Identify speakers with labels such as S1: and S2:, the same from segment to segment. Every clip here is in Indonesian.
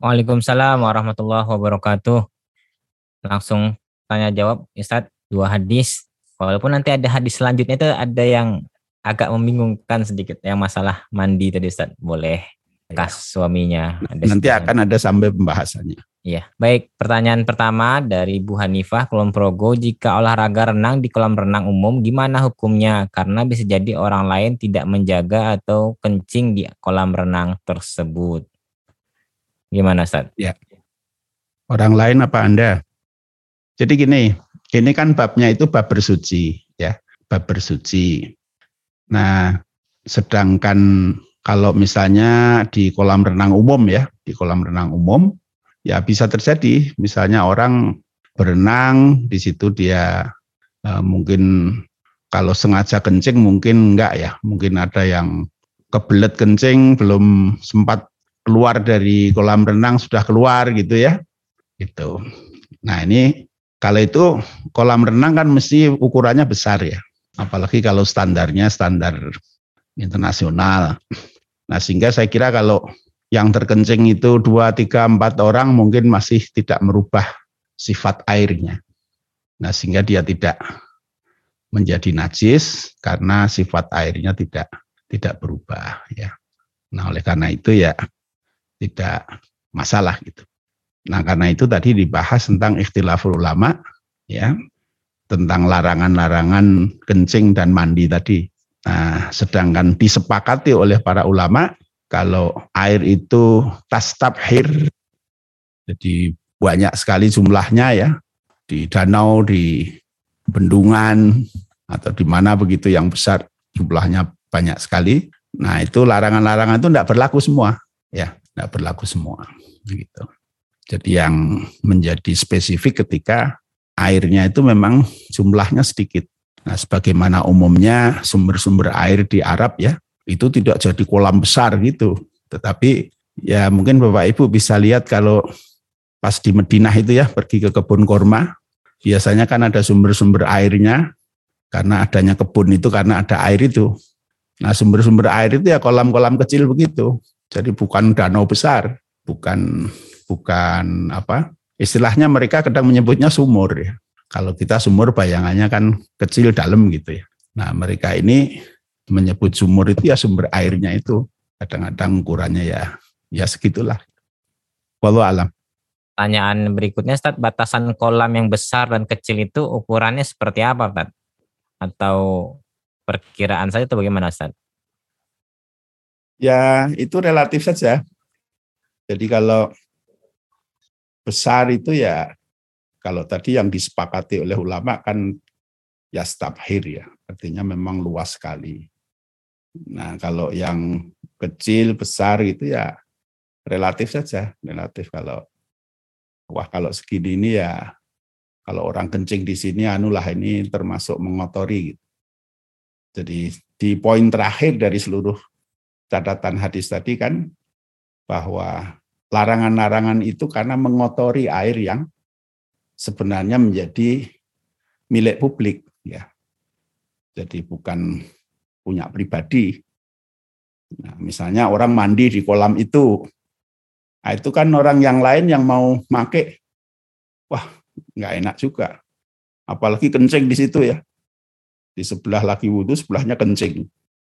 S1: Waalaikumsalam warahmatullahi wabarakatuh. Langsung tanya jawab, Ustaz, dua hadis. Walaupun nanti ada hadis selanjutnya itu ada yang agak membingungkan sedikit yang masalah mandi tadi Ustaz. Boleh kas ya. suaminya.
S2: Ada nanti akan ada sampai pembahasannya.
S1: Iya, baik. Pertanyaan pertama dari Bu Hanifah, Kulon Progo. Jika olahraga renang di kolam renang umum, gimana hukumnya? Karena bisa jadi orang lain tidak menjaga atau kencing di kolam renang tersebut. Gimana Ustaz?
S2: Ya. Orang lain apa Anda? Jadi gini, ini kan babnya itu bab bersuci, ya, bab bersuci. Nah, sedangkan kalau misalnya di kolam renang umum ya, di kolam renang umum, ya bisa terjadi, misalnya orang berenang di situ dia eh, mungkin kalau sengaja kencing mungkin enggak ya, mungkin ada yang kebelet kencing belum sempat keluar dari kolam renang sudah keluar gitu ya. Gitu. Nah, ini kalau itu kolam renang kan mesti ukurannya besar ya. Apalagi kalau standarnya standar internasional. Nah, sehingga saya kira kalau yang terkencing itu dua, tiga, empat orang mungkin masih tidak merubah sifat airnya. Nah, sehingga dia tidak menjadi najis karena sifat airnya tidak tidak berubah ya. Nah, oleh karena itu ya tidak masalah gitu. Nah, karena itu tadi dibahas tentang ikhtilaful ulama ya, tentang larangan-larangan kencing dan mandi tadi. Nah, sedangkan disepakati oleh para ulama kalau air itu tas tabhir jadi banyak sekali jumlahnya ya di danau, di bendungan atau di mana begitu yang besar jumlahnya banyak sekali. Nah, itu larangan-larangan itu tidak berlaku semua ya tidak berlaku semua gitu. Jadi yang menjadi spesifik ketika airnya itu memang jumlahnya sedikit. Nah, sebagaimana umumnya sumber-sumber air di Arab ya, itu tidak jadi kolam besar gitu. Tetapi ya mungkin Bapak Ibu bisa lihat kalau pas di Madinah itu ya pergi ke kebun korma, biasanya kan ada sumber-sumber airnya karena adanya kebun itu karena ada air itu. Nah, sumber-sumber air itu ya kolam-kolam kecil begitu. Jadi bukan danau besar, bukan bukan apa? Istilahnya mereka kadang menyebutnya sumur ya. Kalau kita sumur bayangannya kan kecil dalam gitu ya. Nah, mereka ini menyebut sumur itu ya sumber airnya itu. Kadang-kadang ukurannya ya ya segitulah. Walau alam.
S1: Pertanyaan berikutnya, Ustaz, batasan kolam yang besar dan kecil itu ukurannya seperti apa, Ustaz? Atau perkiraan saya itu bagaimana, Ustaz?
S2: Ya, itu relatif saja. Jadi kalau besar itu ya, kalau tadi yang disepakati oleh ulama kan ya stabhir ya, artinya memang luas sekali. Nah, kalau yang kecil, besar itu ya relatif saja, relatif kalau wah kalau segini ini ya kalau orang kencing di sini anulah ini termasuk mengotori. Jadi di poin terakhir dari seluruh catatan hadis tadi kan bahwa larangan-larangan itu karena mengotori air yang sebenarnya menjadi milik publik ya. Jadi bukan punya pribadi. Nah, misalnya orang mandi di kolam itu, nah, itu kan orang yang lain yang mau make, wah nggak enak juga. Apalagi kencing di situ ya. Di sebelah lagi wudhu, sebelahnya kencing.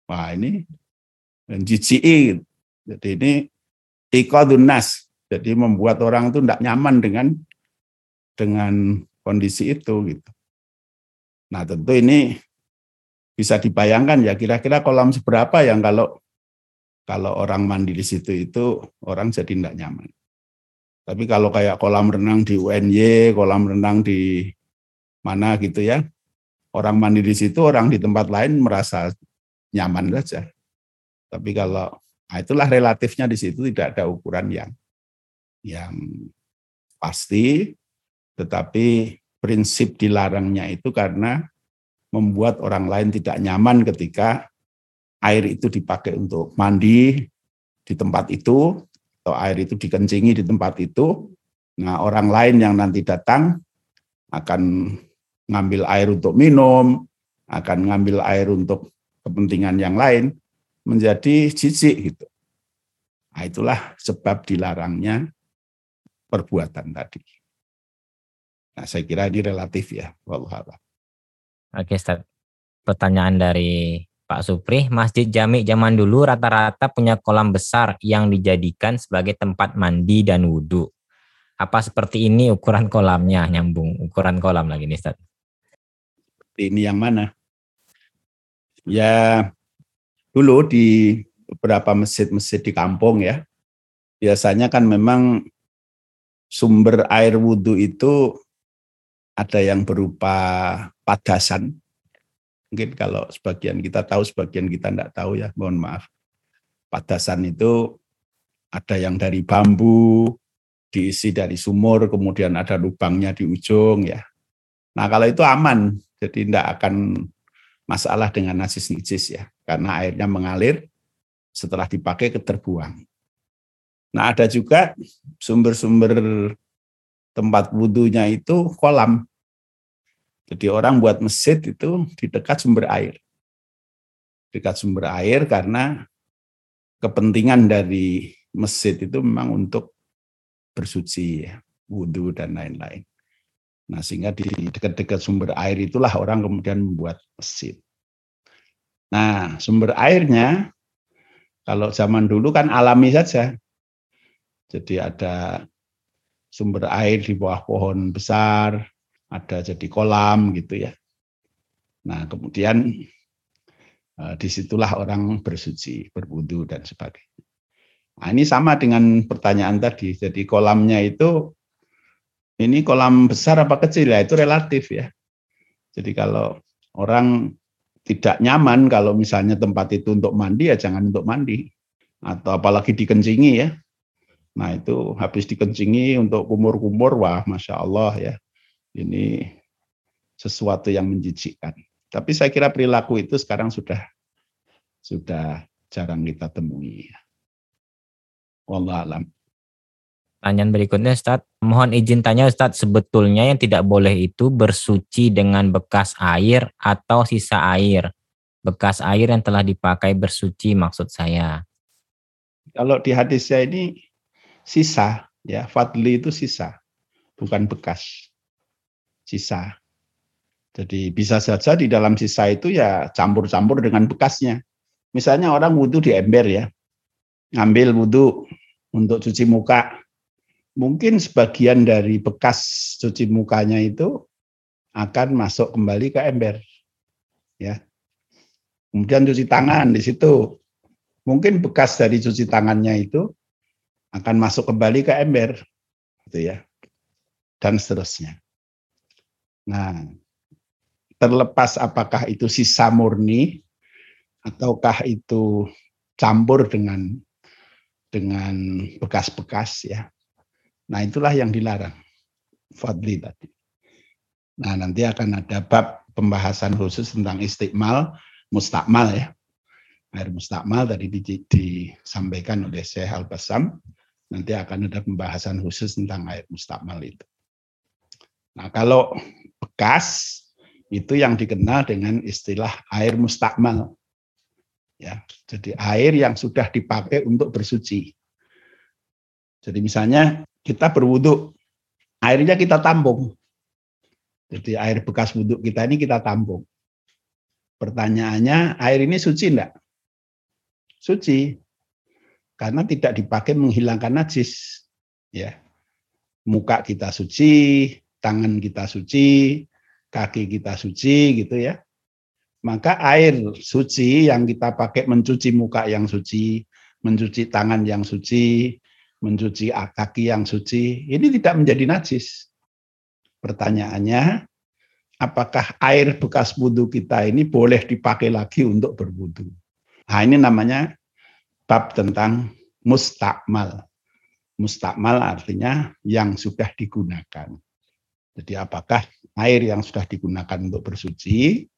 S2: Wah ini dan. Jadi ini iqadun nas. Jadi membuat orang itu tidak nyaman dengan dengan kondisi itu gitu. Nah, tentu ini bisa dibayangkan ya kira-kira kolam seberapa yang kalau kalau orang mandi di situ itu orang jadi tidak nyaman. Tapi kalau kayak kolam renang di UNY, kolam renang di mana gitu ya, orang mandi di situ, orang di tempat lain merasa nyaman saja. Tapi kalau nah itulah relatifnya di situ tidak ada ukuran yang yang pasti, tetapi prinsip dilarangnya itu karena membuat orang lain tidak nyaman ketika air itu dipakai untuk mandi di tempat itu atau air itu dikencingi di tempat itu. Nah, orang lain yang nanti datang akan ngambil air untuk minum, akan ngambil air untuk kepentingan yang lain menjadi jijik gitu. Nah, itulah sebab dilarangnya perbuatan tadi. Nah, saya kira ini relatif ya, wallahualam.
S1: Oke, Ustaz. Pertanyaan dari Pak Supri, Masjid Jami zaman dulu rata-rata punya kolam besar yang dijadikan sebagai tempat mandi dan wudhu. Apa seperti ini ukuran kolamnya? Nyambung ukuran kolam lagi nih, Ustaz.
S2: Ini yang mana? Ya, dulu di beberapa masjid-masjid di kampung ya, biasanya kan memang sumber air wudhu itu ada yang berupa padasan, Mungkin kalau sebagian kita tahu, sebagian kita tidak tahu ya, mohon maaf. Padasan itu ada yang dari bambu, diisi dari sumur, kemudian ada lubangnya di ujung ya. Nah kalau itu aman, jadi tidak akan masalah dengan najis-najis ya, karena airnya mengalir setelah dipakai keterbuang. Nah ada juga sumber-sumber tempat wudhunya itu kolam. Jadi orang buat masjid itu di dekat sumber air. Dekat sumber air karena kepentingan dari masjid itu memang untuk bersuci, wudhu dan lain-lain. Nah sehingga di dekat-dekat sumber air itulah orang kemudian membuat masjid. Nah sumber airnya kalau zaman dulu kan alami saja. Jadi ada sumber air di bawah pohon besar, ada jadi kolam gitu ya. Nah kemudian eh, di situlah orang bersuci, berwudu dan sebagainya. Nah, ini sama dengan pertanyaan tadi. Jadi kolamnya itu ini kolam besar apa kecil ya itu relatif ya. Jadi kalau orang tidak nyaman kalau misalnya tempat itu untuk mandi ya jangan untuk mandi atau apalagi dikencingi ya. Nah itu habis dikencingi untuk kumur-kumur wah masya Allah ya ini sesuatu yang menjijikkan. Tapi saya kira perilaku itu sekarang sudah sudah jarang kita temui. Wallah alam.
S1: Pertanyaan berikutnya Ustaz, mohon izin tanya Ustaz, sebetulnya yang tidak boleh itu bersuci dengan bekas air atau sisa air. Bekas air yang telah dipakai bersuci maksud saya.
S2: Kalau di hadisnya ini sisa, ya fadli itu sisa, bukan bekas sisa. Jadi bisa saja di dalam sisa itu ya campur-campur dengan bekasnya. Misalnya orang wudhu di ember ya, ngambil wudhu untuk cuci muka. Mungkin sebagian dari bekas cuci mukanya itu akan masuk kembali ke ember. Ya. Kemudian cuci tangan di situ. Mungkin bekas dari cuci tangannya itu akan masuk kembali ke ember. Gitu ya. Dan seterusnya. Nah, terlepas apakah itu sisa murni ataukah itu campur dengan dengan bekas-bekas ya. Nah, itulah yang dilarang. Fadli tadi. Nah, nanti akan ada bab pembahasan khusus tentang istiqmal, mustakmal ya. Air mustakmal tadi disampaikan oleh Syekh Al-Basam. Nanti akan ada pembahasan khusus tentang air mustakmal itu. Nah, kalau bekas itu yang dikenal dengan istilah air mustakmal. Ya, jadi air yang sudah dipakai untuk bersuci. Jadi misalnya kita berwudhu, airnya kita tampung. Jadi air bekas wudhu kita ini kita tampung. Pertanyaannya, air ini suci enggak? Suci. Karena tidak dipakai menghilangkan najis. Ya. Muka kita suci, tangan kita suci, kaki kita suci gitu ya. Maka air suci yang kita pakai mencuci muka yang suci, mencuci tangan yang suci, mencuci kaki yang suci, ini tidak menjadi najis. Pertanyaannya, apakah air bekas wudhu kita ini boleh dipakai lagi untuk berwudhu? Nah ini namanya bab tentang mustakmal. Mustakmal artinya yang sudah digunakan. Jadi apakah air yang sudah digunakan untuk bersuci,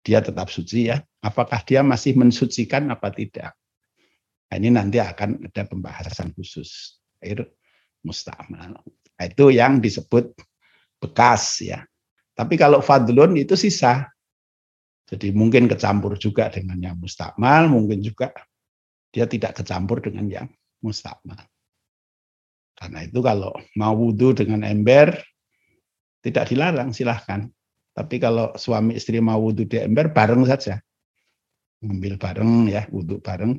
S2: dia tetap suci ya? Apakah dia masih mensucikan apa tidak? Nah, ini nanti akan ada pembahasan khusus air mustamal. Nah, itu yang disebut bekas ya. Tapi kalau fadlun itu sisa. Jadi mungkin kecampur juga dengan yang mustakmal, mungkin juga dia tidak kecampur dengan yang mustakmal. Karena itu kalau mau wudhu dengan ember, tidak dilarang, silahkan. Tapi kalau suami istri mau wudhu di ember, bareng saja. Ngambil bareng ya, wudhu bareng.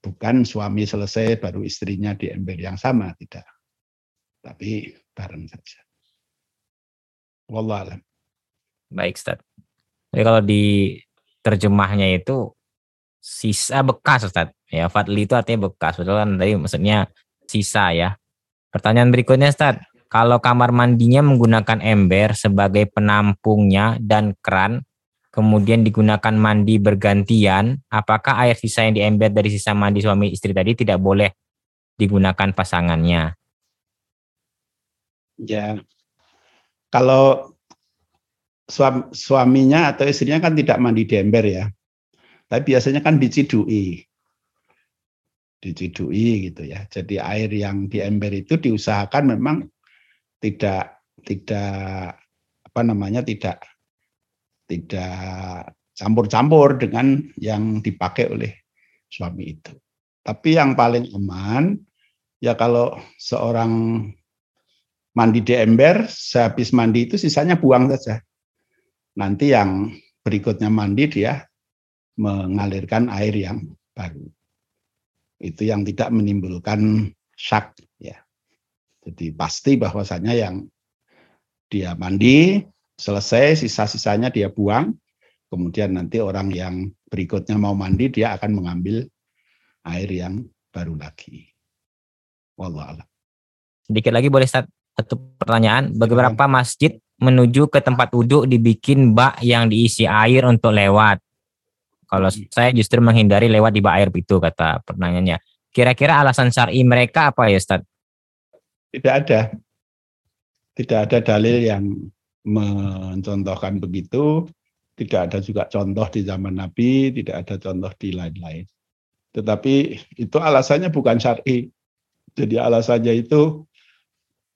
S2: Bukan suami selesai baru istrinya di ember yang sama, tidak. Tapi bareng saja. Wallahualam.
S1: Baik, Ustaz. Jadi kalau di terjemahnya itu sisa bekas Ustaz. Ya, Fadli itu artinya bekas. Betul kan tadi maksudnya sisa ya. Pertanyaan berikutnya Ustaz. Kalau kamar mandinya menggunakan ember sebagai penampungnya dan keran, kemudian digunakan mandi bergantian, apakah air sisa yang di ember dari sisa mandi suami istri tadi tidak boleh digunakan pasangannya?
S2: Ya, kalau suaminya atau istrinya kan tidak mandi di ember ya. Tapi biasanya kan dicidui. Dicidui gitu ya. Jadi air yang di ember itu diusahakan memang tidak tidak apa namanya tidak tidak campur-campur dengan yang dipakai oleh suami itu. Tapi yang paling aman ya kalau seorang mandi di ember, sehabis mandi itu sisanya buang saja. Nanti yang berikutnya mandi dia mengalirkan air yang baru. Itu yang tidak menimbulkan syak ya. Jadi pasti bahwasanya yang dia mandi selesai sisa-sisanya dia buang, kemudian nanti orang yang berikutnya mau mandi dia akan mengambil air yang baru lagi.
S1: Wallah Sedikit lagi boleh satu pertanyaan, beberapa masjid menuju ke tempat wudhu dibikin bak yang diisi air untuk lewat. Kalau hmm. saya justru menghindari lewat di bak air itu kata pertanyaannya. Kira-kira alasan syar'i mereka apa ya Ustaz?
S2: Tidak ada. Tidak ada dalil yang mencontohkan begitu. Tidak ada juga contoh di zaman Nabi, tidak ada contoh di lain-lain. Tetapi itu alasannya bukan syar'i. Jadi alasannya itu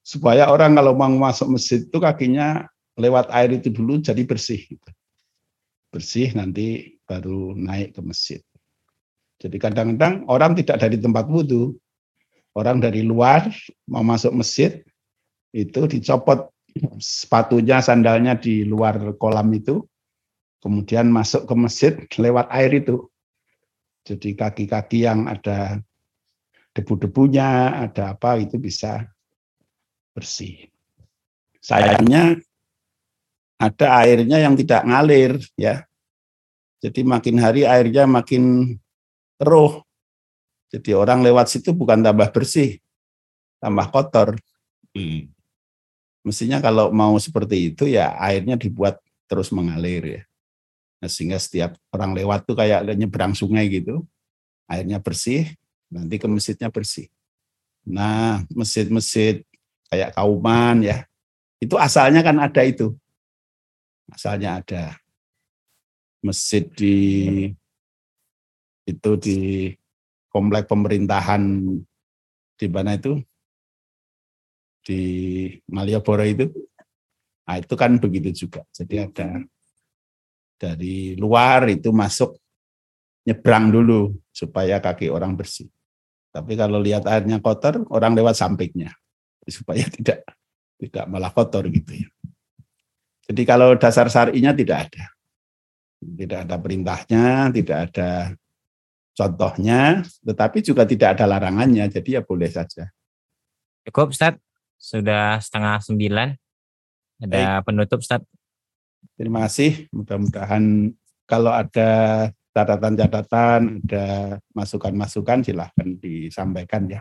S2: supaya orang kalau mau masuk masjid itu kakinya lewat air itu dulu jadi bersih. Gitu. Bersih nanti baru naik ke masjid. Jadi kadang-kadang orang tidak dari tempat wudhu, orang dari luar mau masuk masjid itu dicopot sepatunya, sandalnya di luar kolam itu, kemudian masuk ke masjid lewat air itu. Jadi kaki-kaki yang ada debu-debunya, ada apa itu bisa bersih. Sayangnya ada airnya yang tidak ngalir ya jadi makin hari airnya makin keruh. Jadi orang lewat situ bukan tambah bersih, tambah kotor. Hmm. Mestinya kalau mau seperti itu ya airnya dibuat terus mengalir ya. Nah, sehingga setiap orang lewat tuh kayak nyebrang sungai gitu, airnya bersih, nanti ke masjidnya bersih. Nah, masjid-masjid kayak Kauman ya, itu asalnya kan ada itu. Asalnya ada masjid di itu di komplek pemerintahan di mana itu di Malioboro itu? Nah itu kan begitu juga. Jadi ada dari luar itu masuk nyebrang dulu supaya kaki orang bersih. Tapi kalau lihat airnya kotor orang lewat sampingnya. Supaya tidak tidak malah kotor gitu ya. Jadi kalau dasar syar'inya tidak ada. Tidak ada perintahnya, tidak ada contohnya, tetapi juga tidak ada larangannya, jadi ya boleh saja.
S1: Cukup Ustaz, sudah setengah sembilan. Ada Baik. penutup Ustaz.
S2: Terima kasih, mudah-mudahan kalau ada catatan-catatan, ada masukan-masukan silahkan disampaikan ya.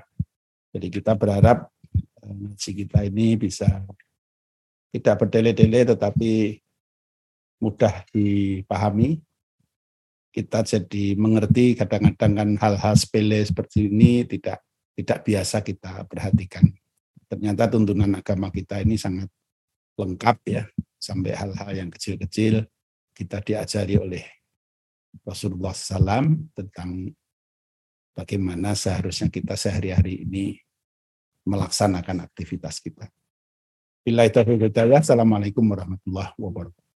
S2: Jadi kita berharap eh, ngaji kita ini bisa tidak berdele-dele tetapi mudah dipahami. Kita jadi mengerti kadang-kadang kan hal-hal sepele seperti ini tidak tidak biasa kita perhatikan. Ternyata tuntunan agama kita ini sangat lengkap ya, sampai hal-hal yang kecil-kecil kita diajari oleh Rasulullah SAW tentang bagaimana seharusnya kita sehari-hari ini melaksanakan aktivitas kita. Bila itu Assalamualaikum warahmatullahi wabarakatuh.